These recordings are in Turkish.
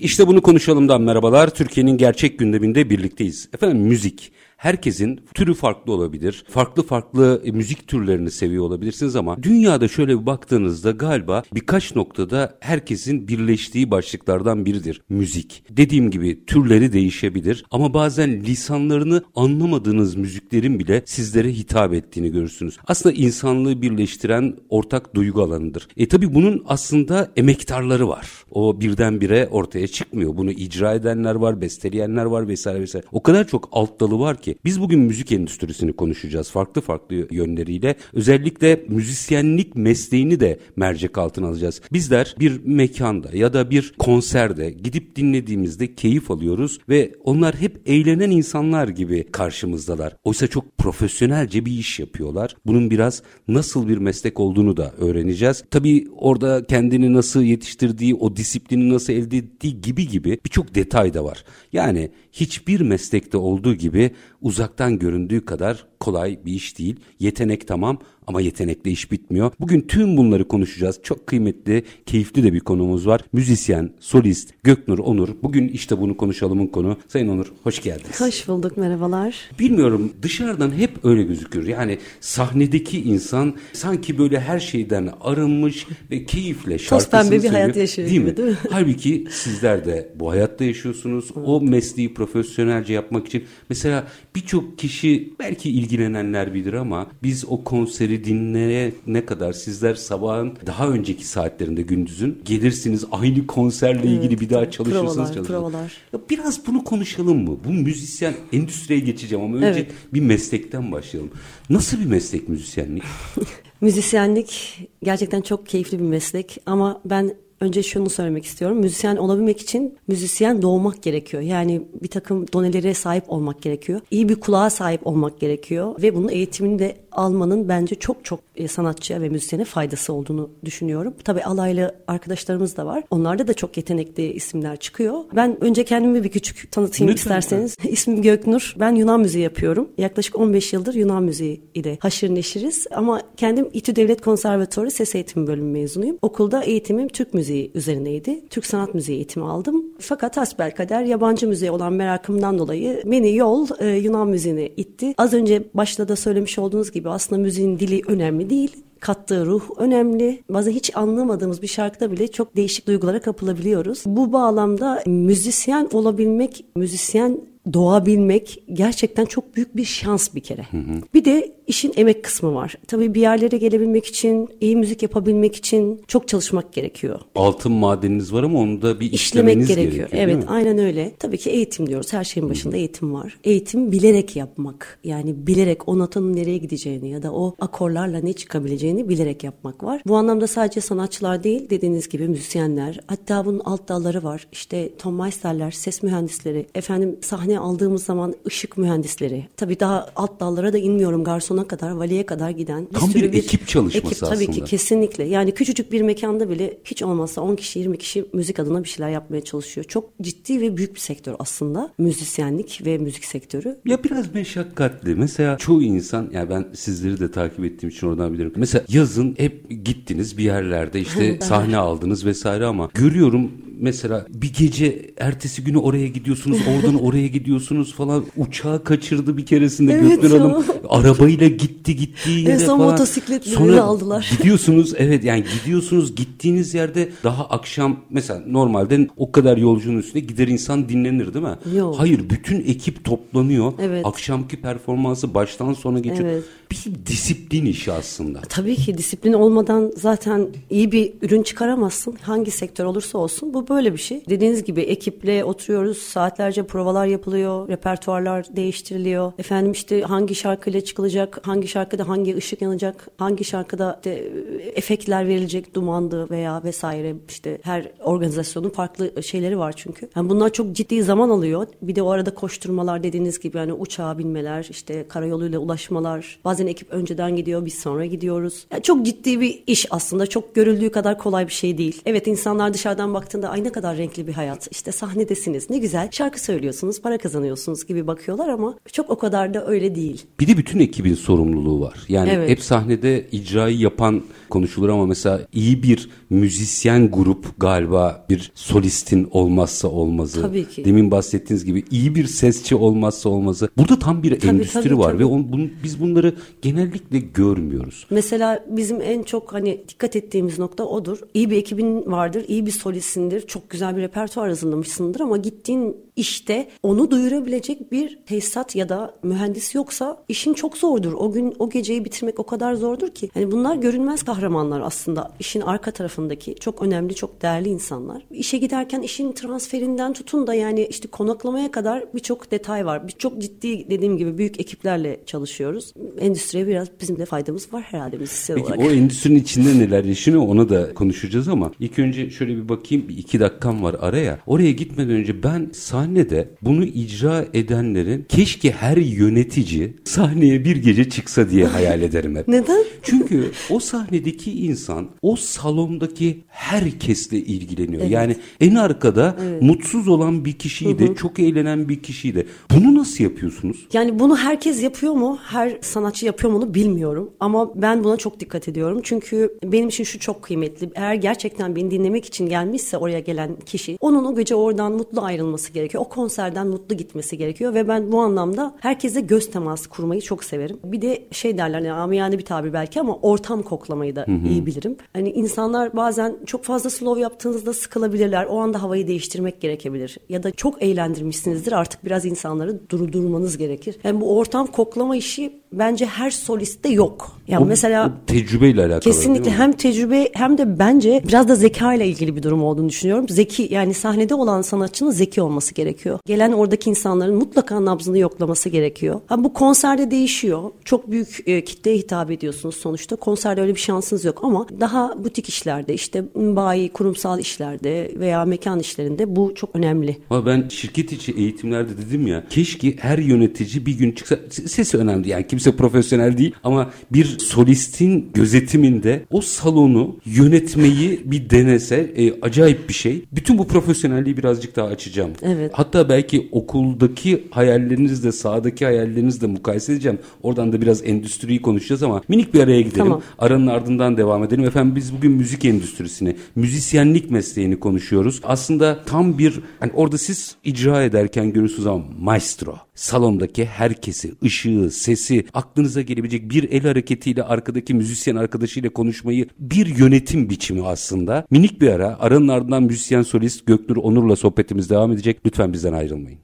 İşte bunu konuşalımdan merhabalar. Türkiye'nin gerçek gündeminde birlikteyiz. Efendim müzik herkesin türü farklı olabilir. Farklı farklı e, müzik türlerini seviyor olabilirsiniz ama dünyada şöyle bir baktığınızda galiba birkaç noktada herkesin birleştiği başlıklardan biridir müzik. Dediğim gibi türleri değişebilir ama bazen lisanlarını anlamadığınız müziklerin bile sizlere hitap ettiğini görürsünüz. Aslında insanlığı birleştiren ortak duygu alanıdır. E tabi bunun aslında emektarları var. O birdenbire ortaya çıkmıyor. Bunu icra edenler var, besteleyenler var vesaire vesaire. O kadar çok alt dalı var ki biz bugün müzik endüstrisini konuşacağız farklı farklı yönleriyle. Özellikle müzisyenlik mesleğini de mercek altına alacağız. Bizler bir mekanda ya da bir konserde gidip dinlediğimizde keyif alıyoruz ve onlar hep eğlenen insanlar gibi karşımızdalar. Oysa çok profesyonelce bir iş yapıyorlar. Bunun biraz nasıl bir meslek olduğunu da öğreneceğiz. Tabii orada kendini nasıl yetiştirdiği, o disiplini nasıl elde ettiği gibi gibi birçok detay da var. Yani hiçbir meslekte olduğu gibi uzaktan göründüğü kadar kolay bir iş değil. Yetenek tamam ama yetenekle iş bitmiyor. Bugün tüm bunları konuşacağız. Çok kıymetli, keyifli de bir konumuz var. Müzisyen, solist Göknur Onur. Bugün işte bunu konuşalımın konu. Sayın Onur hoş geldiniz. Hoş bulduk merhabalar. Bilmiyorum dışarıdan hep öyle gözükür. Yani sahnedeki insan sanki böyle her şeyden arınmış ve keyifle şarkısını pembe bir söylüyor. hayat yaşıyor değil mi? değil mi? Halbuki sizler de bu hayatta yaşıyorsunuz. O mesleği profesyonelce yapmak için mesela birçok kişi belki ilgilenenler bilir ama biz o konseri dinleyene kadar sizler sabahın daha önceki saatlerinde gündüzün gelirsiniz aynı konserle ilgili bir daha çalışırsınız. provalar, çalışırsınız. provalar. Ya biraz bunu konuşalım mı? Bu müzisyen endüstriye geçeceğim ama önce Evet. bir meslekten başlayalım. Nasıl bir meslek müzisyenlik? Müzisyenlik gerçekten çok keyifli bir meslek ama ben önce şunu söylemek istiyorum. Müzisyen olabilmek için müzisyen doğmak gerekiyor. Yani bir takım donelere sahip olmak gerekiyor. İyi bir kulağa sahip olmak gerekiyor ve bunun eğitimini de almanın bence çok çok e, sanatçıya ve müzisyene faydası olduğunu düşünüyorum. Tabii alaylı arkadaşlarımız da var. Onlarda da çok yetenekli isimler çıkıyor. Ben önce kendimi bir küçük tanıtayım Lütfen. isterseniz. İsmim Göknur. Ben Yunan müziği yapıyorum. Yaklaşık 15 yıldır Yunan müziği ile haşır neşiriz. Ama kendim İTÜ Devlet Konservatuarı Ses Eğitimi bölümü mezunuyum. Okulda eğitimim Türk müziği üzerineydi. Türk sanat müziği eğitimi aldım. Fakat hasbelkader yabancı müziğe olan merakımdan dolayı beni yol e, Yunan müziğine itti. Az önce başta da söylemiş olduğunuz gibi aslında müziğin dili önemli değil kattığı ruh önemli. Bazen hiç anlamadığımız bir şarkıda bile çok değişik duygulara kapılabiliyoruz. Bu bağlamda müzisyen olabilmek, müzisyen doğabilmek gerçekten çok büyük bir şans bir kere. Bir de işin emek kısmı var. Tabii bir yerlere gelebilmek için, iyi müzik yapabilmek için çok çalışmak gerekiyor. Altın madeniniz var ama onu da bir İşlemek işlemeniz gerekiyor. gerekiyor. evet, aynen öyle. Tabii ki eğitim diyoruz. Her şeyin başında eğitim var. Eğitim bilerek yapmak. Yani bilerek o notanın nereye gideceğini ya da o akorlarla ne çıkabileceğini bilerek yapmak var. Bu anlamda sadece sanatçılar değil, dediğiniz gibi müzisyenler. Hatta bunun alt dalları var. İşte Tom Meisterler, ses mühendisleri, efendim sahne aldığımız zaman ışık mühendisleri. Tabii daha alt dallara da inmiyorum. Garsona kadar, valiye kadar giden. Tam sürü bir ekip çalışması ekip, tabii ki aslında. Kesinlikle. Yani küçücük bir mekanda bile hiç olmazsa 10 kişi 20 kişi müzik adına bir şeyler yapmaya çalışıyor. Çok ciddi ve büyük bir sektör aslında. Müzisyenlik ve müzik sektörü. Ya biraz meşakkatli. Mesela çoğu insan, yani ben sizleri de takip ettiğim için oradan bilirim. Mesela yazın hep gittiniz bir yerlerde işte sahne aldınız vesaire ama görüyorum mesela bir gece ertesi günü oraya gidiyorsunuz, oradan oraya gidiyorsunuz falan. Uçağı kaçırdı bir keresinde Evet ya. Hanım. Arabayla gitti gittiği yere En son falan. motosikletlerini Sonra aldılar. Gidiyorsunuz evet yani gidiyorsunuz gittiğiniz yerde daha akşam mesela normalde o kadar yolcunun üstüne gider insan dinlenir değil mi? Yok. Hayır bütün ekip toplanıyor. Evet. Akşamki performansı baştan sona geçiyor. Evet. Bir disiplin işi aslında. Tabii ki disiplin olmadan zaten iyi bir ürün çıkaramazsın. Hangi sektör olursa olsun bu böyle bir şey. Dediğiniz gibi ekiple oturuyoruz. Saatlerce provalar yapılıyor. Repertuarlar değiştiriliyor. Efendim işte hangi şarkıyla çıkılacak, hangi şarkıda hangi ışık yanacak, hangi şarkıda işte efektler verilecek, dumandı veya vesaire işte her organizasyonun farklı şeyleri var çünkü. Yani bunlar çok ciddi zaman alıyor. Bir de o arada koşturmalar dediğiniz gibi yani uçağa binmeler, işte karayoluyla ulaşmalar. Bazen ekip önceden gidiyor, biz sonra gidiyoruz. Yani çok ciddi bir iş aslında. Çok görüldüğü kadar kolay bir şey değil. Evet insanlar dışarıdan baktığında ay ne kadar renkli bir hayat. İşte sahnedesiniz ne güzel şarkı söylüyorsunuz, para kazanıyorsunuz gibi bakıyorlar ama çok o kadar da öyle değil. Bir de bütün ekibin sorumluluğu var. Yani evet. hep sahnede icrayı yapan konuşulur ama mesela iyi bir müzisyen grup galiba bir solistin olmazsa olmazı. Tabii ki. Demin bahsettiğiniz gibi iyi bir sesçi olmazsa olmazı. Burada tam bir tabii, endüstri tabii, var tabii. ve on, bun, biz bunları genellikle görmüyoruz. Mesela bizim en çok hani dikkat ettiğimiz nokta odur. İyi bir ekibin vardır, iyi bir solistsindir, çok güzel bir repertuar hazırlamışsındır ama gittiğin işte onu duyurabilecek bir tesisat ya da mühendis yoksa işin çok zordur. O gün o geceyi bitirmek o kadar zordur ki. Hani bunlar görünmez kahramanlar aslında. işin arka tarafındaki çok önemli, çok değerli insanlar. İşe giderken işin transferinden tutun da yani işte konaklamaya kadar birçok detay var. Birçok ciddi dediğim gibi büyük ekiplerle çalışıyoruz. Endüstriye biraz bizim de faydamız var herhalde müzisyen Peki, olarak. o endüstrinin içinde neler yaşanıyor onu da konuşacağız ama ilk önce şöyle bir bakayım. Bir iki dakikam var araya. Oraya gitmeden önce ben sahnede bunu icra edenlerin keşke her yönetici sahneye bir gece çıksa diye hayal ederim hep. Neden? Çünkü o sahnedeki insan o salondaki herkesle ilgileniyor. Evet. Yani en arkada evet. mutsuz olan bir kişiyi de çok eğlenen bir kişiyi de. Bunu nasıl yapıyorsunuz? Yani bunu herkes yapıyor mu? Her sanatçı yapıyor mu onu bilmiyorum. Ama ben buna çok dikkat ediyorum. Çünkü benim için şu çok kıymetli. Eğer gerçekten beni dinlemek için gelmişse oraya gelen kişi onun o gece oradan mutlu ayrılması gerekiyor. O konserden mutlu gitmesi gerekiyor ve ben bu anlamda herkese göz teması kurmayı çok severim. Bir de şey derler yani amiyane bir tabir belki ama ortam koklamayı da hı hı. iyi bilirim. Hani insanlar bazen çok fazla slow yaptığınızda sıkılabilirler. O anda havayı değiştirmek gerekebilir. Ya da çok eğlendirmişsinizdir artık biraz insanları durdurmanız gerekir. Yani bu ortam koklama işi bence her solistte yok. Yani o, mesela o tecrübeyle alakalı. Kesinlikle hem tecrübe hem de bence biraz da zeka ile ilgili bir durum olduğunu düşünüyorum. Zeki yani sahnede olan sanatçının zeki olması gerekiyor. Gelen oradaki insanların mutlaka nabzını yoklaması gerekiyor. Ha, bu konserde değişiyor. Çok büyük e, kitleye hitap ediyorsunuz sonuçta. Konserde öyle bir şansınız yok ama daha butik işlerde işte bayi kurumsal işlerde veya mekan işlerinde bu çok önemli. Ama ben şirket içi eğitimlerde dedim ya keşke her yönetici bir gün çıksa sesi önemli yani kimse profesyonel değil ama bir solistin gözetiminde o salonu yönetmeyi bir denese e, acayip bir şey. Bütün bu profesyonelliği birazcık daha açacağım. Evet. Hatta belki okuldaki hayallerinizle sahadaki hayallerinizle mukayese edeceğim. Oradan da biraz endüstriyi konuşacağız ama minik bir araya gidelim. Tamam. Aranın ardından devam edelim. Efendim biz bugün müzik endüstrisini, müzisyenlik mesleğini konuşuyoruz. Aslında tam bir hani orada siz icra ederken görürsünüz ama maestro salondaki herkesi, ışığı, sesi, aklınıza gelebilecek bir el hareketiyle arkadaki müzisyen arkadaşıyla konuşmayı bir yönetim biçimi aslında. Minik bir ara, aranın ardından müzisyen solist Göknur Onur'la sohbetimiz devam edecek. Lütfen bizden ayrılmayın.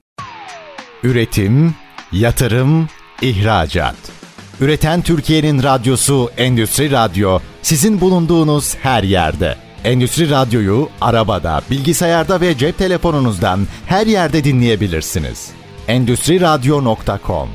Üretim, yatırım, ihracat. Üreten Türkiye'nin radyosu Endüstri Radyo sizin bulunduğunuz her yerde. Endüstri Radyo'yu arabada, bilgisayarda ve cep telefonunuzdan her yerde dinleyebilirsiniz endüstriradyo.com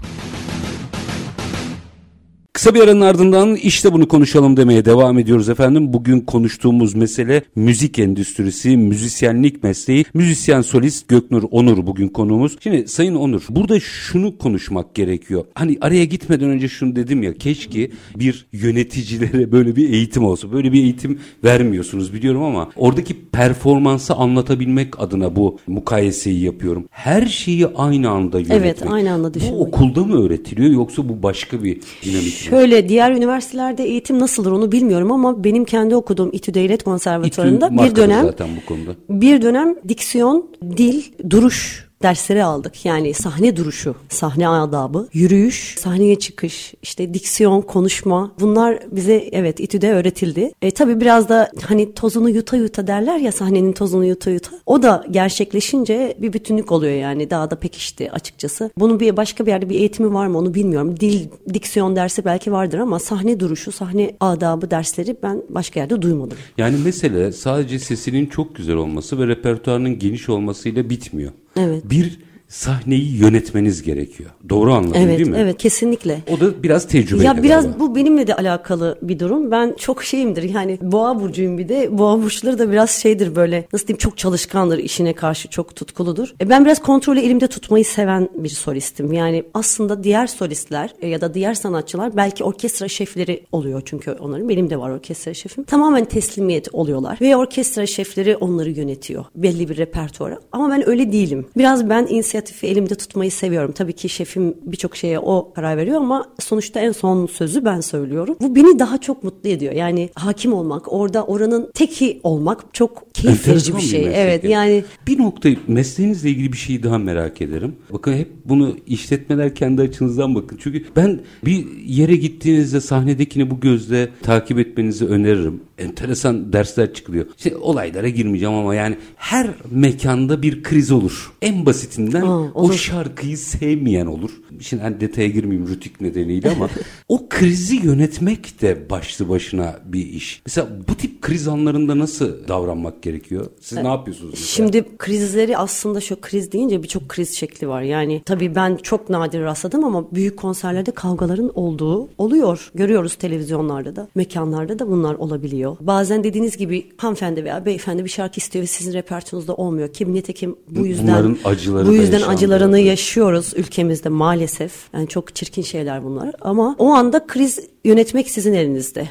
Kısa bir aranın ardından işte bunu konuşalım demeye devam ediyoruz efendim. Bugün konuştuğumuz mesele müzik endüstrisi, müzisyenlik mesleği. Müzisyen solist Göknur Onur bugün konuğumuz. Şimdi Sayın Onur burada şunu konuşmak gerekiyor. Hani araya gitmeden önce şunu dedim ya keşke bir yöneticilere böyle bir eğitim olsa. Böyle bir eğitim vermiyorsunuz biliyorum ama oradaki performansı anlatabilmek adına bu mukayeseyi yapıyorum. Her şeyi aynı anda yönetmek. Evet aynı anda düşünmek. Bu okulda mı öğretiliyor yoksa bu başka bir dinamik Şöyle diğer üniversitelerde eğitim nasıldır onu bilmiyorum ama benim kendi okuduğum İTÜ Devlet Konservatuvarı'nda bir dönem zaten bu konuda. bir dönem diksiyon, dil, duruş dersleri aldık. Yani sahne duruşu, sahne adabı, yürüyüş, sahneye çıkış, işte diksiyon, konuşma bunlar bize evet İTÜ'de öğretildi. E, tabii biraz da hani tozunu yuta yuta derler ya sahnenin tozunu yuta yuta. O da gerçekleşince bir bütünlük oluyor yani daha da pekişti açıkçası. Bunun bir başka bir yerde bir eğitimi var mı onu bilmiyorum. Dil, diksiyon dersi belki vardır ama sahne duruşu, sahne adabı dersleri ben başka yerde duymadım. Yani mesele sadece sesinin çok güzel olması ve repertuarının geniş olmasıyla bitmiyor. Evet. Bir sahneyi yönetmeniz gerekiyor. Doğru anladım Evet, değil mi? evet kesinlikle. O da biraz tecrübe. Ya biraz bu benimle de alakalı bir durum. Ben çok şeyimdir yani boğa burcuyum bir de. Boğa burçları da biraz şeydir böyle nasıl diyeyim çok çalışkandır işine karşı çok tutkuludur. E ben biraz kontrolü elimde tutmayı seven bir solistim. Yani aslında diğer solistler e, ya da diğer sanatçılar belki orkestra şefleri oluyor çünkü onların. Benim de var orkestra şefim. Tamamen teslimiyet oluyorlar ve orkestra şefleri onları yönetiyor belli bir repertuara. Ama ben öyle değilim. Biraz ben inisiyatifi elimde tutmayı seviyorum. Tabii ki şefim birçok şeye o karar veriyor ama sonuçta en son sözü ben söylüyorum. Bu beni daha çok mutlu ediyor. Yani hakim olmak, orada oranın teki olmak çok keyif verici bir şey. meslek Evet ya. yani bir nokta mesleğinizle ilgili bir şeyi daha merak ederim. Bakın hep bunu işletmeler kendi açınızdan bakın. Çünkü ben bir yere gittiğinizde sahnedekini bu gözle takip etmenizi öneririm. Enteresan dersler çıkılıyor. İşte olaylara girmeyeceğim ama yani her mekanda bir kriz olur. En basitinden Aa, o şarkıyı sevmeyen olur. Şimdi hani detaya girmeyeyim rütük nedeniyle ama o krizi yönetmek de başlı başına bir iş. Mesela bu tip kriz anlarında nasıl davranmak gerekiyor? Siz ne yapıyorsunuz? mesela? Şimdi krizleri aslında şu kriz deyince birçok kriz şekli var. Yani tabii ben çok nadir rastladım ama büyük konserlerde kavgaların olduğu oluyor. Görüyoruz televizyonlarda da, mekanlarda da bunlar olabiliyor. Bazen dediğiniz gibi hanımefendi veya beyefendi bir şarkı istiyor ve sizin repertuarınızda olmuyor. Kim nitekim bu yüzden Bunların acıları bu yüzden acılarını yaşıyoruz ülkemizde maalesef. Yani çok çirkin şeyler bunlar. Ama o anda kriz yönetmek sizin elinizde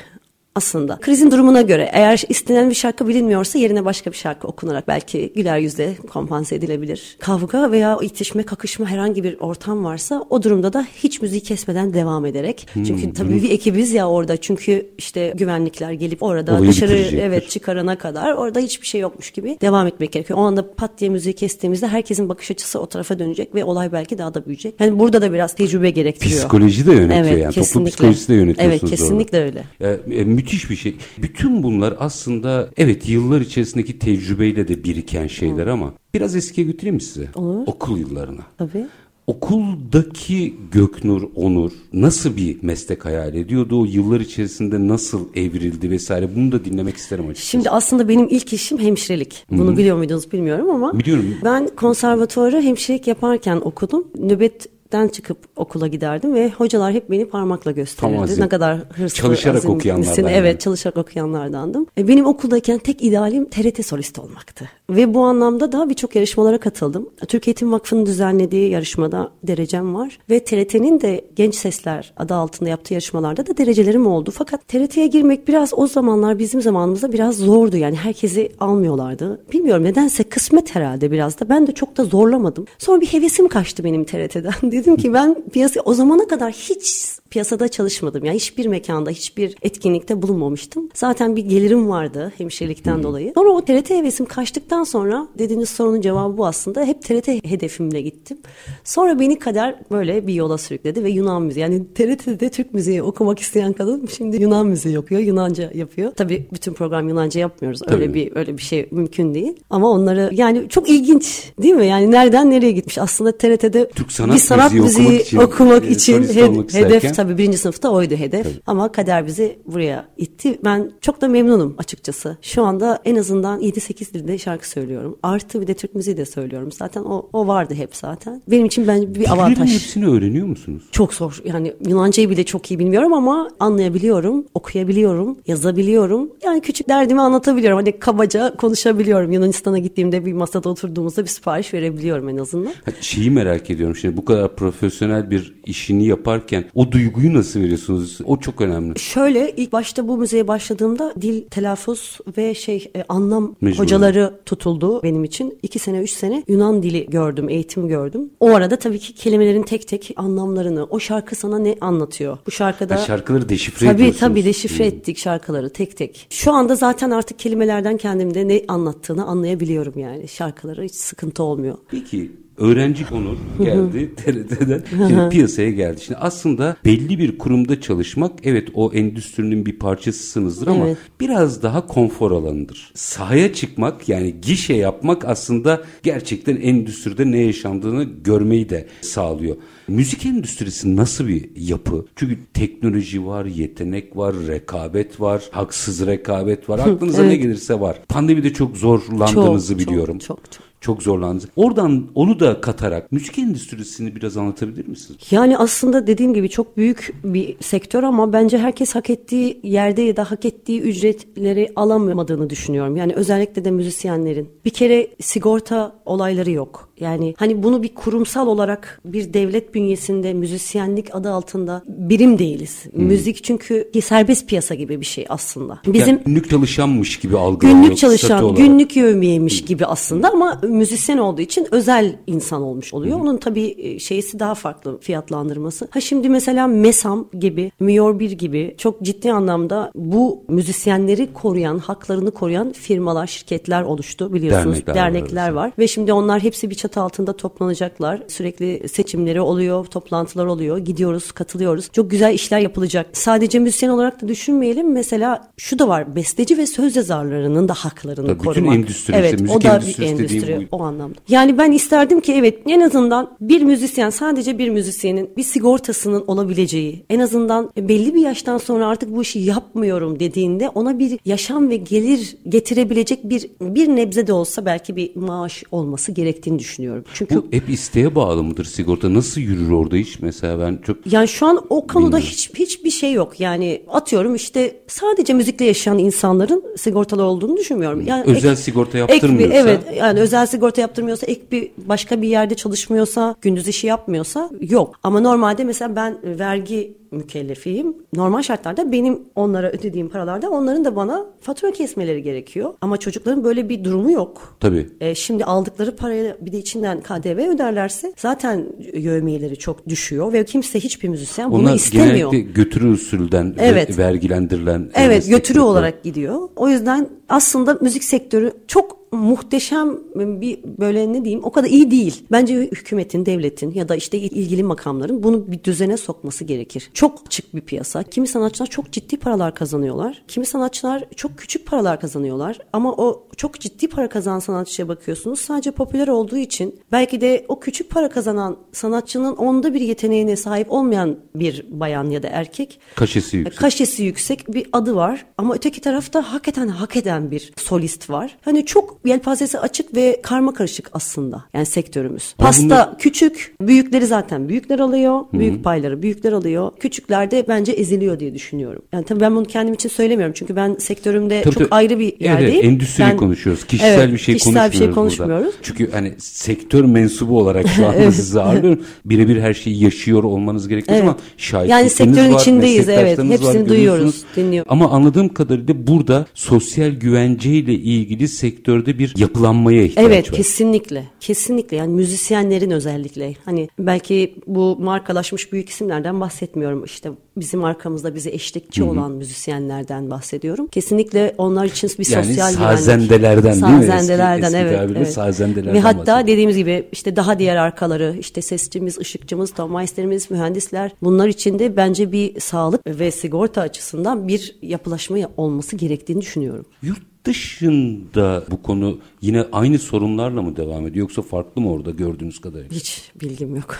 aslında. Krizin durumuna göre eğer istenen bir şarkı bilinmiyorsa yerine başka bir şarkı okunarak belki güler yüzle kompanse edilebilir. Kavga veya itişme, kakışma herhangi bir ortam varsa o durumda da hiç müziği kesmeden devam ederek. Hmm, Çünkü tabii bir ekibiz ya orada. Çünkü işte güvenlikler gelip orada Olayı dışarı evet çıkarana kadar orada hiçbir şey yokmuş gibi devam etmek gerekiyor. O anda pat diye müziği kestiğimizde herkesin bakış açısı o tarafa dönecek ve olay belki daha da büyüyecek. Yani burada da biraz tecrübe gerektiriyor. Psikoloji de yönetiyor Evet, yani. Toplum kesinlikle. psikolojisi de yönetiyorsunuz. Evet kesinlikle öyle. orada. Müthiş bir şey. Bütün bunlar aslında evet yıllar içerisindeki tecrübeyle de biriken şeyler ama biraz eskiye götüreyim mi size? Olur. Okul yıllarına. Tabii. Okuldaki Göknur Onur nasıl bir meslek hayal ediyordu? O yıllar içerisinde nasıl evrildi vesaire bunu da dinlemek isterim açıkçası. Şimdi aslında benim ilk işim hemşirelik. Bunu biliyor muydunuz bilmiyorum ama. Biliyorum. Ben konservatuvarı hemşirelik yaparken okudum. Nöbetten çıkıp okula giderdim ve hocalar hep beni parmakla gösterirdi. Azim. Ne kadar hırslı, Çalışarak azimlisin. okuyanlardan yani. Evet çalışarak okuyanlardandım. E, Benim okuldayken tek idealim TRT solisti olmaktı. Ve bu anlamda da birçok yarışmalara katıldım. Türk Eğitim Vakfı'nın düzenlediği yarışmada derecem var. Ve TRT'nin de Genç Sesler adı altında yaptığı yarışmalarda da derecelerim oldu. Fakat TRT'ye girmek biraz o zamanlar bizim zamanımızda biraz zordu. Yani herkesi almıyorlardı. Bilmiyorum nedense kısmet herhalde biraz da. Ben de çok da zorlamadım. Sonra bir hevesim kaçtı benim TRT'den. Dedim ki ben piyasa o zamana kadar hiç piyasada çalışmadım. Yani hiçbir mekanda, hiçbir etkinlikte bulunmamıştım. Zaten bir gelirim vardı hemşirelikten dolayı. Sonra o TRT hevesim kaçtıktan sonra dediğiniz sorunun cevabı bu aslında. Hep TRT hedefimle gittim. Sonra beni kader böyle bir yola sürükledi ve Yunan müziği. Yani TRT'de Türk müziği okumak isteyen kadın şimdi Yunan müziği yapıyor, Yunanca yapıyor. Tabii bütün program Yunanca yapmıyoruz. Öyle Tabii. bir öyle bir şey mümkün değil. Ama onları yani çok ilginç değil mi? Yani nereden nereye gitmiş? Aslında TRT'de Türk sanat bir sanat müziği müziği, okumak okumak için, için, e, solist he- hedef tabii birinci sınıfta oydu hedef. Ama kader bizi buraya itti. Ben çok da memnunum açıkçası. Şu anda en azından 7-8 dilde şarkı söylüyorum. Artı bir de Türk müziği de söylüyorum. Zaten o, o vardı hep zaten. Benim için bence bir Dillerin avantaj. hepsini öğreniyor musunuz? Çok zor. Yani Yunancayı bile çok iyi bilmiyorum ama anlayabiliyorum, okuyabiliyorum, yazabiliyorum. Yani küçük derdimi anlatabiliyorum. Hani kabaca konuşabiliyorum. Yunanistan'a gittiğimde bir masada oturduğumuzda bir sipariş verebiliyorum en azından. Ha, Şeyi merak ediyorum şimdi bu kadar profesyonel bir işini yaparken o duyguyu nasıl veriyorsunuz? O çok önemli. Şöyle ilk başta bu müzeye başladığımda dil telaffuz ve şey e, anlam Mecburi. hocaları tutuldu benim için. İki sene üç sene Yunan dili gördüm, eğitim gördüm. O arada tabii ki kelimelerin tek tek anlamlarını, o şarkı sana ne anlatıyor? Bu şarkıda... Ha, şarkıları deşifre Tabii ediyorsunuz. tabii deşifre ettik şarkıları tek tek. Şu anda zaten artık kelimelerden kendimde ne anlattığını anlayabiliyorum yani. Şarkıları hiç sıkıntı olmuyor. Peki öğrenci Onur geldi TRT'den şimdi piyasaya geldi. Şimdi aslında belli bir kurumda çalışmak evet o endüstrinin bir parçasısınızdır ama Evet. biraz daha konfor alanıdır. Sahaya çıkmak yani gişe yapmak aslında gerçekten endüstride ne yaşandığını görmeyi de sağlıyor. Müzik endüstrisi nasıl bir yapı? Çünkü teknoloji var, yetenek var, rekabet var, haksız rekabet var. Aklınıza ne Evet. gelirse var. Pandemide çok zorlandığınızı çok, biliyorum. çok, çok. Çok zorlandınız. Oradan onu da katarak müzik endüstrisini biraz anlatabilir misiniz? Yani aslında dediğim gibi çok büyük bir sektör ama bence herkes hak ettiği yerde ya da hak ettiği ücretleri alamadığını düşünüyorum. Yani özellikle de müzisyenlerin. Bir kere sigorta olayları yok. Yani hani bunu bir kurumsal olarak bir devlet bünyesinde müzisyenlik adı altında birim değiliz. Müzik çünkü serbest piyasa gibi bir şey aslında. Bizim Yani günlük çalışanmış gibi algılanıyor. günlük çalışan, günlük yevmiyeymiş gibi aslında ama müzisyen olduğu için özel insan olmuş oluyor. Onun tabii e, şeysi daha farklı fiyatlandırması. Ha şimdi mesela MESAM gibi, Miyor 1 gibi çok ciddi anlamda bu müzisyenleri koruyan, haklarını koruyan firmalar, şirketler oluştu biliyorsunuz. Dernekler var Dernekler arasında. var. Ve şimdi onlar hepsi bir çatı altında toplanacaklar. Sürekli seçimleri oluyor, toplantılar oluyor. Gidiyoruz, katılıyoruz. Çok güzel işler yapılacak. Sadece müzisyen olarak da düşünmeyelim. Mesela şu da var. Besteci ve söz yazarlarının da haklarını Tabii bütün korumak. endüstri işte, evet, müzik o da bir endüstri buydu. o anlamda. Yani ben isterdim ki evet en azından bir müzisyen sadece bir müzisyenin bir sigortasının olabileceği en azından belli bir yaştan sonra artık bu işi yapmıyorum dediğinde ona bir yaşam ve gelir getirebilecek bir bir nebze de olsa belki bir maaş olması gerektiğini düşünüyorum. Çünkü Bu hep isteğe bağlı mıdır sigorta? Nasıl yürür orada iş? Mesela ben çok Yani şu an o konuda hiç hiçbir şey yok. Yani atıyorum işte sadece müzikle yaşayan insanların sigortalı olduğunu düşünmüyorum. Yani Özel ek- sigorta ek bir- yaptırmıyorsa- evet yani özel sigorta yaptırmıyorsa ek bir başka bir yerde çalışmıyorsa gündüz işi yapmıyorsa yok. Ama normalde mesela ben vergi mükellefiyim. Normal şartlarda benim onlara ödediğim paralarda onların da bana fatura kesmeleri gerekiyor. Ama çocukların böyle bir durumu yok. tabii E, şimdi aldıkları parayla bir de içinden KDV öderlerse zaten yövmiyeleri çok düşüyor ve kimse hiçbir müzisyen bunu Onlar istemiyor. genellikle götürü usulden ve- Evet. vergilendirilen Evet götürü olarak gidiyor. O yüzden aslında müzik sektörü çok muhteşem bir böyle ne diyeyim o kadar iyi değil. Bence hükümetin, devletin ya da işte ilgili makamların bunu bir düzene sokması gerekir. Çok açık bir piyasa. Kimi sanatçılar çok ciddi paralar kazanıyorlar. Kimi sanatçılar çok küçük paralar kazanıyorlar. Ama o çok ciddi para kazanan sanatçıya bakıyorsunuz. Sadece popüler olduğu için belki de o küçük para kazanan sanatçının onda bir yeteneğine sahip olmayan bir bayan ya da erkek Kaşesi yüksek. kaşesi yüksek bir adı var ama öteki tarafta hakikaten hak eden bir solist var. Hani çok yelpazesi açık ve karma karışık aslında yani sektörümüz. Pasta bunda- küçük, büyükleri zaten büyükler alıyor. Büyük payları büyükler alıyor. Küçükler de bence eziliyor diye düşünüyorum. Yani tabii ben bunu kendim için söylemiyorum çünkü ben sektörümde Tabii çok tabii. ayrı bir Evet, yerdeyim. evet, endüstri Ben- konuşuyoruz. Kişisel Evet, bir şey kişisel konuşmuyoruz bir şey burada. konuşmuyoruz. Çünkü hani sektör mensubu olarak şu anda sizi ağırlıyorum. Birebir her şeyi yaşıyor olmanız gerekiyor Evet. ama şahitlikleriniz Yani sektörün var, içindeyiz, evet. Hepsini görüyorsunuz. duyuyoruz, dinliyoruz. Ama anladığım kadarıyla burada sosyal güvenceyle ilgili sektörde bir yapılanmaya ihtiyaç Evet var. kesinlikle. Kesinlikle yani müzisyenlerin özellikle. Hani belki bu markalaşmış büyük isimlerden bahsetmiyorum. İşte bizim arkamızda bize eşlikçi olan müzisyenlerden bahsediyorum. Kesinlikle onlar için bir Yani sosyal sazendelerden güvenlik. değil mi? Eski- Sazendelerden eski evet. tabirle evet. sazendelerden Ve hatta bahsediyorum. dediğimiz gibi işte daha diğer arkaları işte sesçimiz, ışıkçımız, tomaisterimiz, mühendisler bunlar için de bence bir sağlık ve sigorta açısından bir yapılaşma olması gerektiğini düşünüyorum. Yurt dışında bu konu yine aynı sorunlarla mı devam ediyor yoksa farklı mı orada gördüğünüz kadarıyla? Hiç bilgim yok.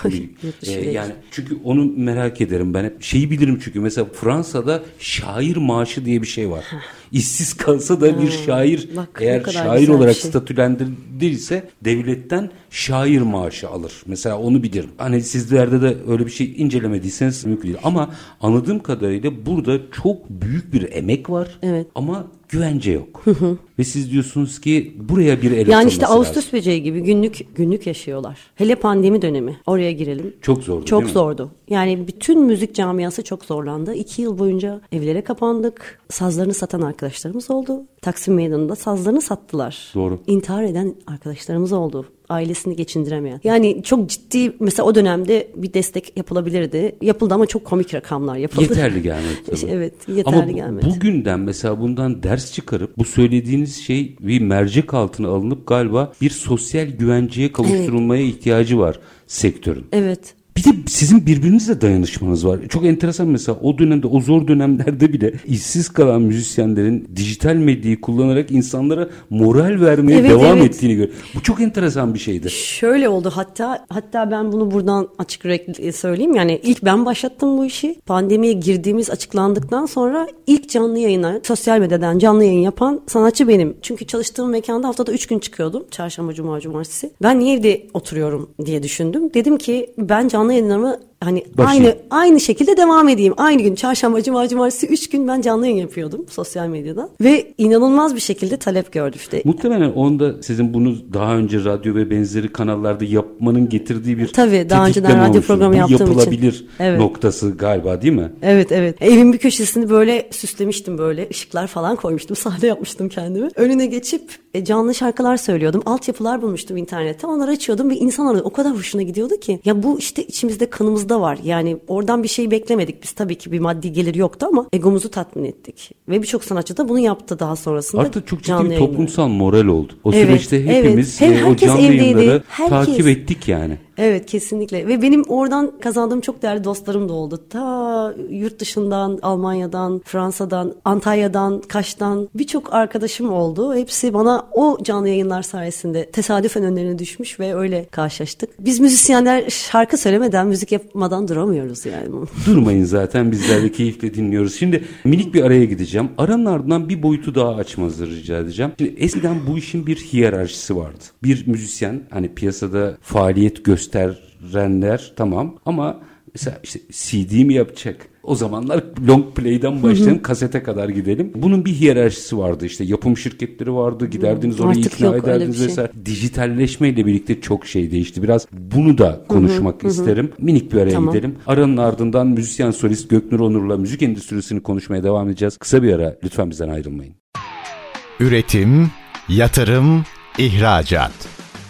Ee, yani çünkü onu merak ederim ben hep şeyi bilirim çünkü mesela Fransa'da şair maaşı diye bir şey var. İşsiz kalsa da bir şair bak eğer şair olarak şey. statülendirilirse devletten şair maaşı alır. Mesela onu bilirim. Hani sizlerde de öyle bir şey incelemediyseniz mümkün değil. Ama anladığım kadarıyla burada çok büyük bir emek var. Evet. Ama güvence yok. Ve siz diyorsunuz ki buraya bir el Yani işte atılması Ağustos lazım. böceği gibi günlük günlük yaşıyorlar. Hele pandemi dönemi. Oraya girelim. Çok zordu Çok değil mi? zordu. Yani bütün müzik camiası çok zorlandı. İki yıl boyunca evlere kapandık. Sazlarını satan arkadaşlarımız oldu. Taksim Meydanı'nda sazlarını sattılar. Doğru. İntihar eden arkadaşlarımız oldu. Ailesini geçindiremeyen. Yani çok ciddi mesela o dönemde bir destek yapılabilirdi. Yapıldı ama çok komik rakamlar yapıldı. Yeterli gelmedi tabii. evet yeterli Ama bu- gelmedi. bugünden mesela bundan ders çıkarıp bu söylediğiniz şey bir mercek altına alınıp galiba bir sosyal güvenceye kavuşturulmaya ihtiyacı var sektörün. Evet. Bir de sizin birbirinizle dayanışmanız var. Çok enteresan mesela o dönemde o zor dönemlerde bile işsiz kalan müzisyenlerin dijital medyayı kullanarak insanlara moral vermeye Evet, devam evet. ettiğini gör. Bu çok enteresan bir şeydi. Şöyle oldu hatta hatta ben bunu buradan açık yürekli söyleyeyim yani ilk ben başlattım bu işi. Pandemiye girdiğimiz açıklandıktan sonra ilk canlı yayına sosyal medyadan canlı yayın yapan sanatçı benim. Çünkü çalıştığım mekanda haftada 3 gün çıkıyordum. Çarşamba, cuma, cumartesi. Ben niye evde oturuyorum diye düşündüm. Dedim ki ben canlı yayınlarımı hani Başlayayım. aynı aynı şekilde devam edeyim. Aynı gün çarşamba, cuma, cumartesi 3 gün ben canlı yayın yapıyordum sosyal medyada. Ve inanılmaz bir şekilde talep gördü işte. Muhtemelen onda sizin bunu daha önce radyo ve benzeri kanallarda yapmanın getirdiği bir Tabii, daha önceden radyo programı Bu yaptığım için. yapılabilir Evet. noktası galiba değil mi? Evet evet. Evin bir köşesini böyle süslemiştim böyle. ışıklar falan koymuştum. Sahne yapmıştım kendimi. Önüne geçip e, canlı şarkılar söylüyordum. Altyapılar bulmuştum internette. Onları açıyordum ve insanların o kadar hoşuna gidiyordu ki. Ya bu işte içimizde kanımızda var. Yani oradan bir şey beklemedik. Biz tabii ki bir maddi gelir yoktu ama egomuzu tatmin ettik. Ve birçok sanatçı da bunu yaptı daha sonrasında. Artık çok ciddi canlı bir toplumsal moral oldu. O Evet, süreçte evet. hepimiz Hem e, o canlı yayınları herkes. takip ettik yani. Evet kesinlikle ve benim oradan kazandığım çok değerli dostlarım da oldu. Ta yurt dışından, Almanya'dan, Fransa'dan, Antalya'dan, Kaş'tan birçok arkadaşım oldu. Hepsi bana o canlı yayınlar sayesinde tesadüfen önlerine düşmüş ve öyle karşılaştık. Biz müzisyenler şarkı söylemeden, müzik yapmadan duramıyoruz yani. Durmayın zaten bizler de keyifle dinliyoruz. Şimdi minik bir araya gideceğim. Aranın ardından bir boyutu daha açmanızı rica edeceğim. Şimdi eskiden bu işin bir hiyerarşisi vardı. Bir müzisyen hani piyasada faaliyet gösterenler tamam ama mesela işte CD mi yapacak? O zamanlar long play'den başlayalım kasete kadar gidelim. Bunun bir hiyerarşisi vardı işte yapım şirketleri vardı giderdiniz orayı Artık ikna yok ederdiniz şey. vesaire. Dijitalleşmeyle birlikte çok şey değişti. Biraz bunu da konuşmak isterim. Minik bir araya Tamam. gidelim. Aranın ardından müzisyen solist Göknur Onur'la müzik endüstrisini konuşmaya devam edeceğiz. Kısa bir ara lütfen bizden ayrılmayın. Üretim, yatırım, ihracat.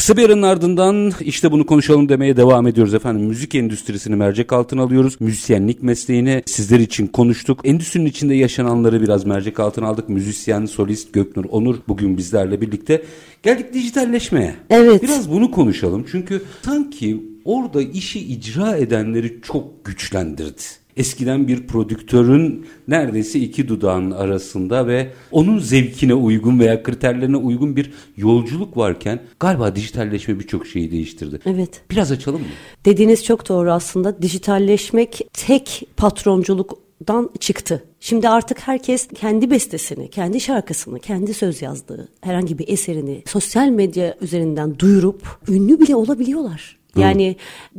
Kısa bir aranın ardından işte bunu konuşalım demeye devam ediyoruz efendim. Müzik endüstrisini mercek altına alıyoruz. Müzisyenlik mesleğini sizler için konuştuk. Endüstrinin içinde yaşananları biraz mercek altına aldık. Müzisyen, solist Göknur Onur bugün bizlerle birlikte. Geldik dijitalleşmeye. Evet. Biraz bunu konuşalım. Çünkü sanki orada işi icra edenleri çok güçlendirdi. Eskiden bir prodüktörün neredeyse iki dudağın arasında ve onun zevkine uygun veya kriterlerine uygun bir yolculuk varken galiba dijitalleşme birçok şeyi değiştirdi. Evet. Biraz açalım mı? Dediğiniz çok doğru aslında. Dijitalleşmek tek patronculuktan çıktı. Şimdi artık herkes kendi bestesini, kendi şarkısını, kendi söz yazdığı herhangi bir eserini sosyal medya üzerinden duyurup ünlü bile olabiliyorlar. Yani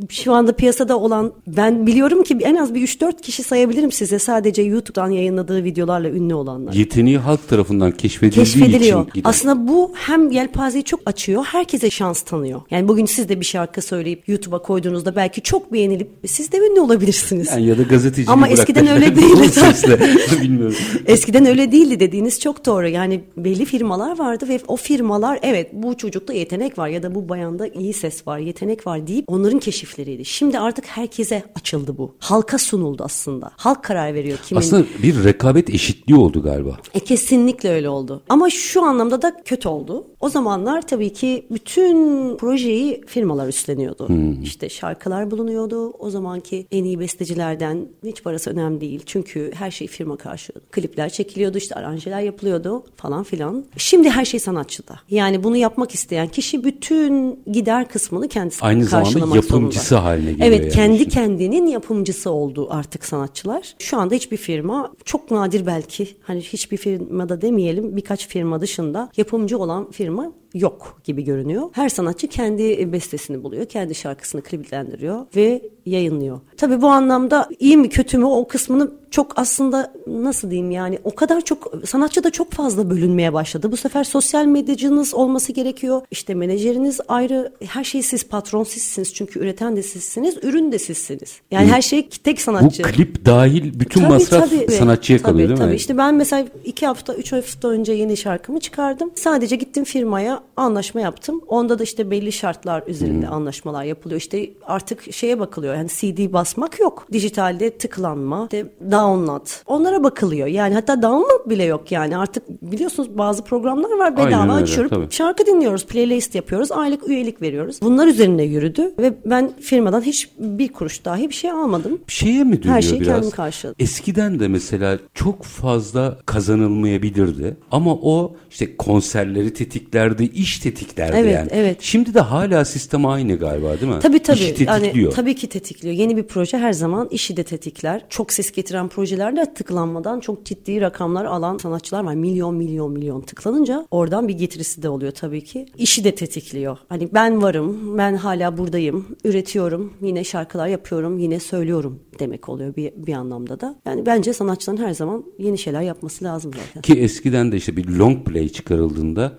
şu anda piyasada olan ben biliyorum ki en az bir 3-4 kişi sayabilirim size sadece YouTube'dan yayınladığı videolarla ünlü olanlar. Yeteneği halk tarafından keşfedildiği Keşfediliyor. için giden. Aslında bu hem yelpazeyi çok açıyor, herkese şans tanıyor. Yani bugün siz de bir şarkı söyleyip YouTube'a koyduğunuzda belki çok beğenilip siz de ünlü olabilirsiniz. Yani ya da gazeteciliği Ama eskiden öyle değildi. Sesle. Bilmiyorum. Eskiden öyle değildi dediğiniz çok doğru. Yani belli firmalar vardı ve o firmalar evet bu çocukta yetenek var ya da bu bayanda iyi ses var, yetenek var deyip onların keşifleriydi. Şimdi artık herkese açıldı bu. Halka sunuldu aslında. Halk karar veriyor kimin. Aslında bir rekabet eşitliği oldu galiba. E, kesinlikle öyle oldu. Ama şu anlamda da kötü oldu. O zamanlar tabii ki bütün projeyi firmalar üstleniyordu. İşte şarkılar bulunuyordu. O zamanki en iyi bestecilerden hiç parası önemli değil. Çünkü her şey firma karşılıyordu. Klipler çekiliyordu, işte aranjeler yapılıyordu falan filan. Şimdi her şey sanatçıda. Yani bunu yapmak isteyen kişi bütün gider kısmını kendisi Aynı zamanda yapımcısı zorunda. haline geliyor Evet, yani kendi şimdi. kendinin yapımcısı oldu artık sanatçılar. Şu anda hiçbir firma çok nadir belki hani hiçbir firmada demeyelim birkaç firma dışında yapımcı olan firma yok gibi görünüyor. Her sanatçı kendi bestesini buluyor, kendi şarkısını kliplendiriyor ve yayınlıyor. Tabii bu anlamda iyi mi kötü mü o kısmını çok aslında nasıl diyeyim yani o kadar çok sanatçı da çok fazla bölünmeye başladı. Bu sefer sosyal medyacınız olması gerekiyor. İşte menajeriniz ayrı her şeyi siz patron sizsiniz çünkü üreten de sizsiniz, ürün de sizsiniz. Yani her şey tek sanatçı. Bu klip dahil bütün Tabii, masraf tabii. sanatçıya Tabii, kalıyor değil tabii. mi? İşte ben mesela iki hafta, üç hafta önce yeni şarkımı çıkardım. Sadece gittim firmaya anlaşma yaptım. Onda da işte belli şartlar üzerinde Hmm. anlaşmalar yapılıyor. İşte artık şeye bakılıyor. Yani CD basmak yok. Dijitalde tıklanma, işte download. Onlara bakılıyor. Yani hatta download bile yok yani. Artık biliyorsunuz bazı programlar var bedava Aynen öyle, açıyoruz. tabii. Şarkı dinliyoruz, playlist yapıyoruz, aylık üyelik veriyoruz. Bunlar üzerine yürüdü ve ben firmadan hiç bir kuruş dahi bir şey almadım. Şeye mi dönüyor Her şeyi biraz? kendim karşıladım. Eskiden de mesela çok fazla kazanılmayabilirdi. Ama o işte konserleri tetiklerdi, iş tetiklerdi Evet, yani. evet. Şimdi de hala sistem aynı galiba değil mi? Tabii tabii. İşi Yani, tetikliyor. tabii ki tetikliyor. Yeni bir proje her zaman işi de tetikler. Çok ses getiren projelerde tıklanmadan çok ciddi rakamlar alan sanatçılar var. Milyon milyon milyon tıklanınca oradan bir getirisi de oluyor tabii ki. İşi de tetikliyor. Hani ben varım, ben hala buradayım, üretiyorum, yine şarkılar yapıyorum, yine söylüyorum demek oluyor bir, bir anlamda da. Yani bence sanatçıların her zaman yeni şeyler yapması lazım zaten. Ki eskiden de işte bir long play çıkarıldığında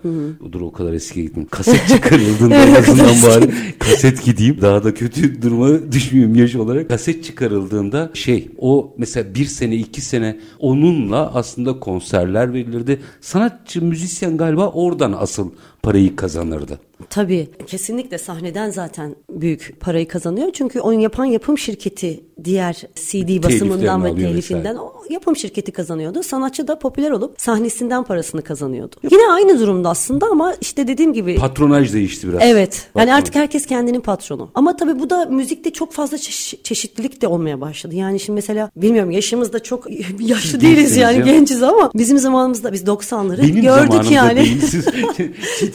dur o kadar eski gittim. Kaset çıkarıldığında en azından bari kaset gideyim. Daha da kötü duruma düşmeyeyim yaş olarak. Kaset çıkarıldığında şey o mesela bir sene iki sene onunla aslında konserler verilirdi. Sanatçı müzisyen galiba oradan asıl parayı kazanırdı. Tabii kesinlikle sahneden zaten büyük parayı kazanıyor. Çünkü oyun yapan yapım şirketi diğer CD basımından ve telifinden o yapım şirketi kazanıyordu. Sanatçı da popüler olup sahnesinden parasını kazanıyordu. Yine aynı durumda aslında ama işte dediğim gibi Patronaj değişti biraz. Evet. Yani Patron. artık herkes kendinin patronu. Ama tabii bu da müzikte çok fazla çeşi- çeşitlilik de olmaya başladı. Yani şimdi mesela bilmiyorum yaşımızda çok yaşlı değiliz yani ya. genciz ama bizim zamanımızda biz 90'ları Benim gördük yani. değil. Siz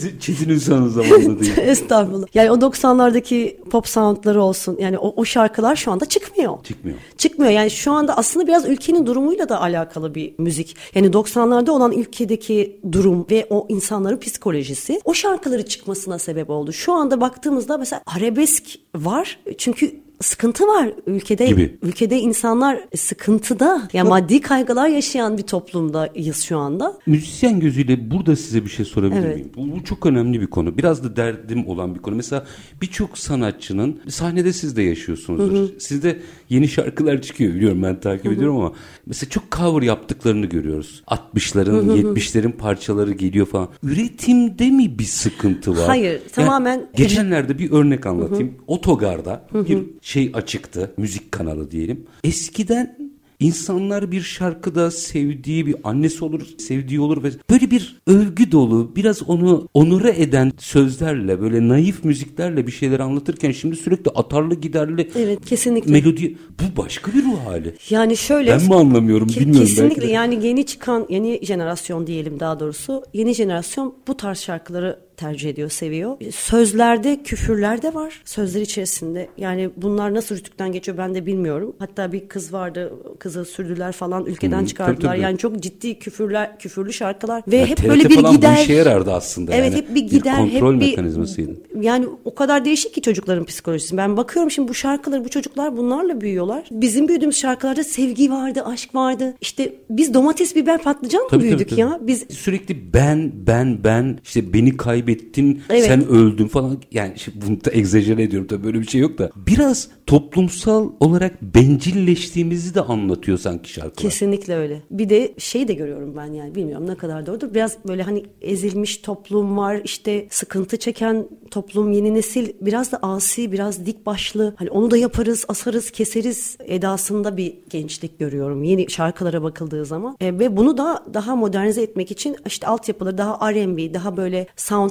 Çetin, Çetin Ünsal'ın zamanında değil. Estağfurullah. Yani o 90'lardaki pop soundları olsun. Yani o, o şarkılar şu anda çıkmıyor. Çıkmıyor. Çıkmıyor. Yani şu anda aslında biraz ülkenin durumuyla da alakalı bir müzik. Yani 90'larda olan ülkedeki durum ve o insanların psikolojisi o şarkıları çıkmasına sebep oldu. Şu anda baktığımızda mesela arabesk var. Çünkü sıkıntı var ülkede. Gibi. Ülkede insanlar sıkıntıda. Yani maddi kaygılar yaşayan bir toplumdayız şu anda. Müzisyen gözüyle burada size bir şey sorabilir Evet. miyim? Bu, bu çok önemli bir konu. Biraz da derdim olan bir konu. Mesela birçok sanatçının sahnede siz de yaşıyorsunuzdur. Sizde yeni şarkılar çıkıyor biliyorum ben takip ediyorum ama mesela çok cover yaptıklarını görüyoruz. 60'ların, 70'lerin parçaları geliyor falan. Üretimde mi bir sıkıntı var? Hayır, tamamen- geçenlerde bir örnek anlatayım. Otogarda bir şey açıktı. Müzik kanalı diyelim. Eskiden İnsanlar bir şarkıda sevdiği bir annesi olur, sevdiği olur ve böyle bir övgü dolu, biraz onu onure eden sözlerle, böyle naif müziklerle bir şeyler anlatırken şimdi sürekli atarlı giderli Evet kesinlikle. melodi. Bu başka bir ruh hali. Yani şöyle Ben mi anlamıyorum Ke- bilmiyorum. Kesinlikle belki de. yani yeni çıkan yeni jenerasyon diyelim daha doğrusu yeni jenerasyon bu tarz şarkıları tercih ediyor, seviyor. Sözlerde küfürler de var. Sözler içerisinde. Yani bunlar nasıl rütükten geçiyor ben de bilmiyorum. Hatta bir kız vardı. Kızı sürdüler falan ülkeden Hı, çıkardılar. tabii, tabii. Yani çok ciddi küfürler, küfürlü şarkılar ve Ya hep böyle bir gider. bu işe yarardı aslında. Evet yani. hep bir gider, kontrol hep bir mekanizmasıydı. yani o kadar değişik ki çocukların psikolojisi. Ben bakıyorum şimdi bu şarkıları bu çocuklar bunlarla büyüyorlar. Bizim büyüdüğümüz şarkılarda sevgi vardı, aşk vardı. İşte biz domates, biber, patlıcan mı büyüdük tabii, tabii. ya? Biz Sürekli ben ben ben işte beni kaybettin Evet. sen öldün falan yani şimdi bunu da egzajere ediyorum tabii böyle bir şey yok da biraz toplumsal olarak bencilleştiğimizi de anlatıyor sanki şarkılar. Kesinlikle öyle. Bir de şey de görüyorum ben yani bilmiyorum ne kadar doğrudur. Biraz böyle hani ezilmiş toplum var işte sıkıntı çeken toplum yeni nesil biraz da asi biraz dik başlı. Hani onu da yaparız asarız keseriz edasında bir gençlik görüyorum. Yeni şarkılara bakıldığı zaman. E, ve bunu da daha modernize etmek için işte altyapıları daha R&B daha böyle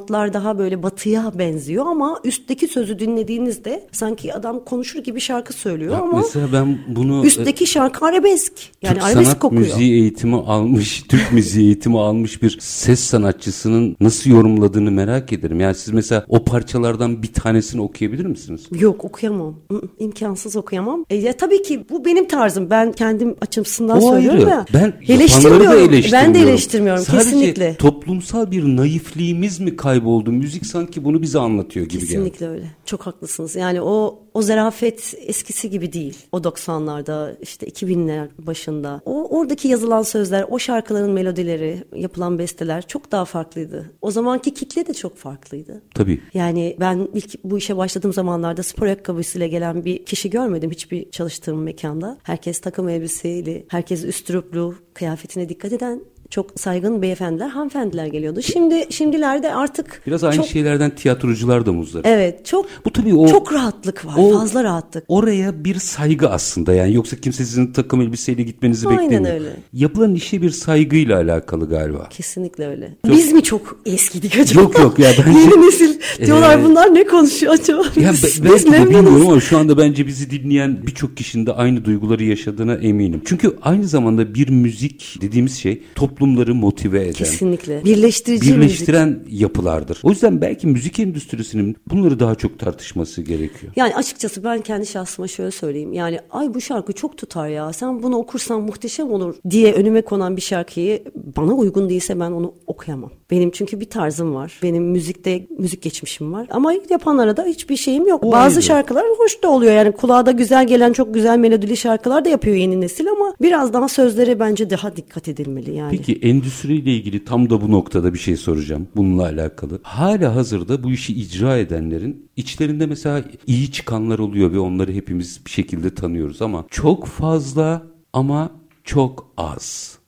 soundlar daha böyle batıya benziyor ama üstteki sözü dinlediğinizde sanki adam konuşur gibi şarkı söylüyor Ya ama mesela ben bunu üstteki şarkı arabesk. Yani Türk arabesk sanat kokuyor. müziği eğitimi almış, Türk müziği eğitimi almış bir ses sanatçısının nasıl yorumladığını merak ederim. Yani siz mesela o parçalardan bir tanesini okuyabilir misiniz? Yok okuyamam. İmkansız okuyamam. E, ya tabii ki bu benim tarzım. Ben kendim açımsından O söylüyorum ayrı. ya. Ben yapanları da eleştirmiyorum. eleştirmiyorum. Ben de eleştirmiyorum Sadece kesinlikle. toplumsal bir naifliğimiz mi kayboldu kayboldu. Müzik sanki bunu bize anlatıyor gibi Kesinlikle geldi. öyle. Çok haklısınız. Yani o o zarafet eskisi gibi değil. O 90'larda işte 2000'ler başında. O oradaki yazılan sözler, o şarkıların melodileri, yapılan besteler çok daha farklıydı. O zamanki kitle de çok farklıydı. Tabii. Yani ben ilk bu işe başladığım zamanlarda spor ayakkabısıyla gelen bir kişi görmedim hiçbir çalıştığım mekanda. Herkes takım elbiseyle, herkes üstüruplu, kıyafetine dikkat eden çok saygın beyefendiler, hanımefendiler geliyordu. Şimdi şimdilerde artık Biraz aynı çok, şeylerden tiyatrocular da muzdarip. Evet, çok Bu tabii o çok rahatlık var, o- fazla rahatlık. Oraya bir saygı aslında yani yoksa kimse sizin takım elbiseyle gitmenizi Aynen beklemiyor. öyle. Yapılan işe bir saygıyla alakalı galiba. Kesinlikle öyle. Biz mi çok eskidik acaba? Yok, yok ya, bence- Yeni nesil diyorlar Ee, bunlar ne konuşuyor acaba? Ya Biz, be- biz memnunuz. bilmiyorum ama şu anda bence bizi dinleyen birçok kişinin de aynı duyguları yaşadığına eminim. Çünkü aynı zamanda bir müzik dediğimiz şey toplumları motive eden, Kesinlikle. Birleştirici müzik. birleştiren yapılardır. O yüzden belki müzik endüstrisinin bunları daha çok tartışması gerekiyor. Yani açıkçası ben kendi şahsıma şöyle söyleyeyim. Yani ay bu şarkı çok tutar ya. Sen bunu okursan muhteşem olur diye önüme konan bir şarkıyı bana uygun değilse ben onu okuyamam. Benim çünkü bir tarzım var. Benim müzikte müzik geçmişim var. Ama yapanlara da hiçbir şeyim yok. O Bazı ayrı. şarkılar hoş da oluyor. Yani kulağa da güzel gelen çok güzel melodili şarkılar da yapıyor yeni nesil ama biraz daha sözlere bence daha dikkat edilmeli yani. Peki endüstriyle ilgili tam da bu noktada bir şey soracağım bununla alakalı. Hala hazırda bu işi icra edenlerin içlerinde mesela iyi çıkanlar oluyor ve onları hepimiz bir şekilde tanıyoruz ama çok fazla ama çok az.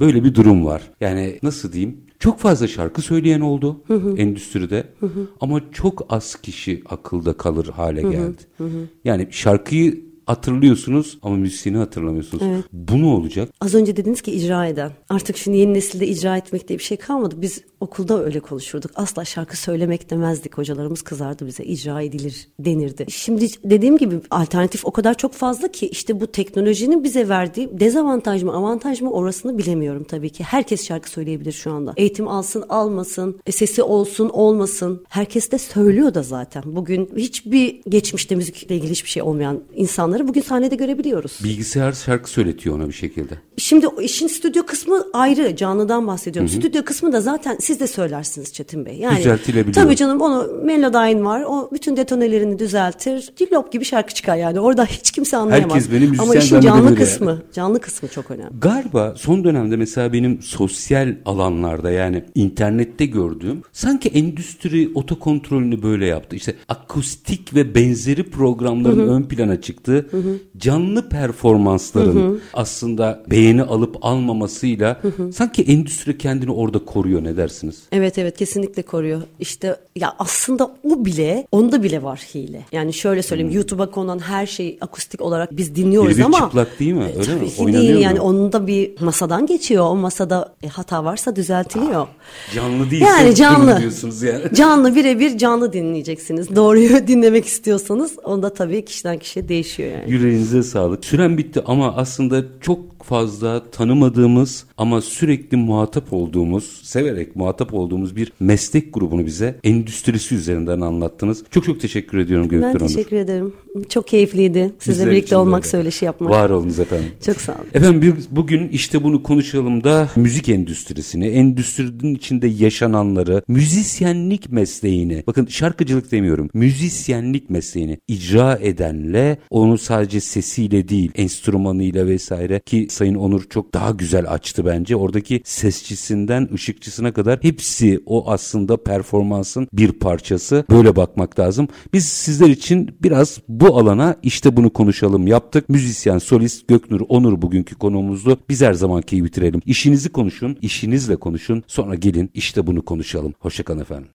Böyle bir durum var. Yani nasıl diyeyim? Çok fazla şarkı söyleyen oldu endüstride ama çok az kişi akılda kalır hale geldi. Yani şarkıyı hatırlıyorsunuz ama müziğini hatırlamıyorsunuz. Bu ne olacak? Az önce dediniz ki icra eden. Artık şimdi yeni nesilde icra etmek diye bir şey kalmadı. Biz okulda öyle konuşurduk. Asla şarkı söylemek demezdik. Hocalarımız kızardı bize. İcra edilir denirdi. Şimdi dediğim gibi alternatif o kadar çok fazla ki işte bu teknolojinin bize verdiği dezavantaj mı avantaj mı orasını bilemiyorum tabii ki. Herkes şarkı söyleyebilir şu anda. Eğitim alsın almasın, e, sesi olsun olmasın. Herkes de söylüyor da zaten. Bugün hiçbir geçmişte müzikle ilgili hiçbir şey olmayan insanları bugün sahnede görebiliyoruz. Bilgisayar şarkı söyletiyor ona bir şekilde. Şimdi işin stüdyo kısmı ayrı. Canlıdan bahsediyorum. Stüdyo kısmı da zaten siz de söylersiniz Çetin Bey. Yani, Düzeltilebiliyor. Tabii canım onu Melodyne var. O bütün detonelerini düzeltir. Dillop gibi şarkı çıkar yani. Orada hiç kimse anlayamaz. Herkes beni müzisyen Ama işin canlı yani. kısmı. Canlı kısmı çok önemli. Galiba son dönemde mesela benim sosyal alanlarda yani internette gördüğüm sanki endüstri otokontrolünü böyle yaptı. İşte akustik ve benzeri programların ön plana çıktığı canlı performansların aslında beğeni alıp almamasıyla sanki endüstri kendini orada koruyor ne dersiniz? Evet evet kesinlikle koruyor. İşte ya aslında o bile onda bile var hile. Yani şöyle söyleyeyim YouTube'a konan her şey akustik olarak biz dinliyoruz Birebir ama çıplak değil mi? E, Öyle tabii mi? ki Oynanıyor değil mu? yani onun da bir masadan geçiyor. O masada e, hata varsa düzeltiliyor. Canlı değilse Yani canlı. diyorsunuz yani. Canlı birebir canlı dinleyeceksiniz. Doğruyu dinlemek istiyorsanız onda tabii kişiden kişiye değişiyor yani. Yüreğinize sağlık. Süren bitti ama aslında çok fazla tanımadığımız ama sürekli muhatap olduğumuz, severek muhatap olduğumuz bir meslek grubunu bize endüstrisi üzerinden anlattınız. Çok çok teşekkür ediyorum Gökten Ben Onur. teşekkür ederim. Çok keyifliydi. Sizle Bizler birlikte olmak, öyle. söyleşi yapmak. Var olunuz efendim. Çok sağ olun. Efendim bir- bugün işte bunu konuşalım da müzik endüstrisini, endüstrinin içinde yaşananları, müzisyenlik mesleğini, bakın şarkıcılık demiyorum, müzisyenlik mesleğini icra edenle onu sadece sesiyle değil, enstrümanıyla vesaire ki Sayın Onur çok daha güzel açtı bence. Oradaki sesçisinden ışıkçısına kadar hepsi o aslında performansın bir parçası. Böyle bakmak lazım. Biz sizler için biraz bu alana işte bunu konuşalım yaptık. Müzisyen, solist Göknur Onur bugünkü konuğumuzdu. Biz her zamanki bitirelim. İşinizi konuşun, işinizle konuşun. Sonra gelin işte bunu konuşalım. Hoşçakalın efendim.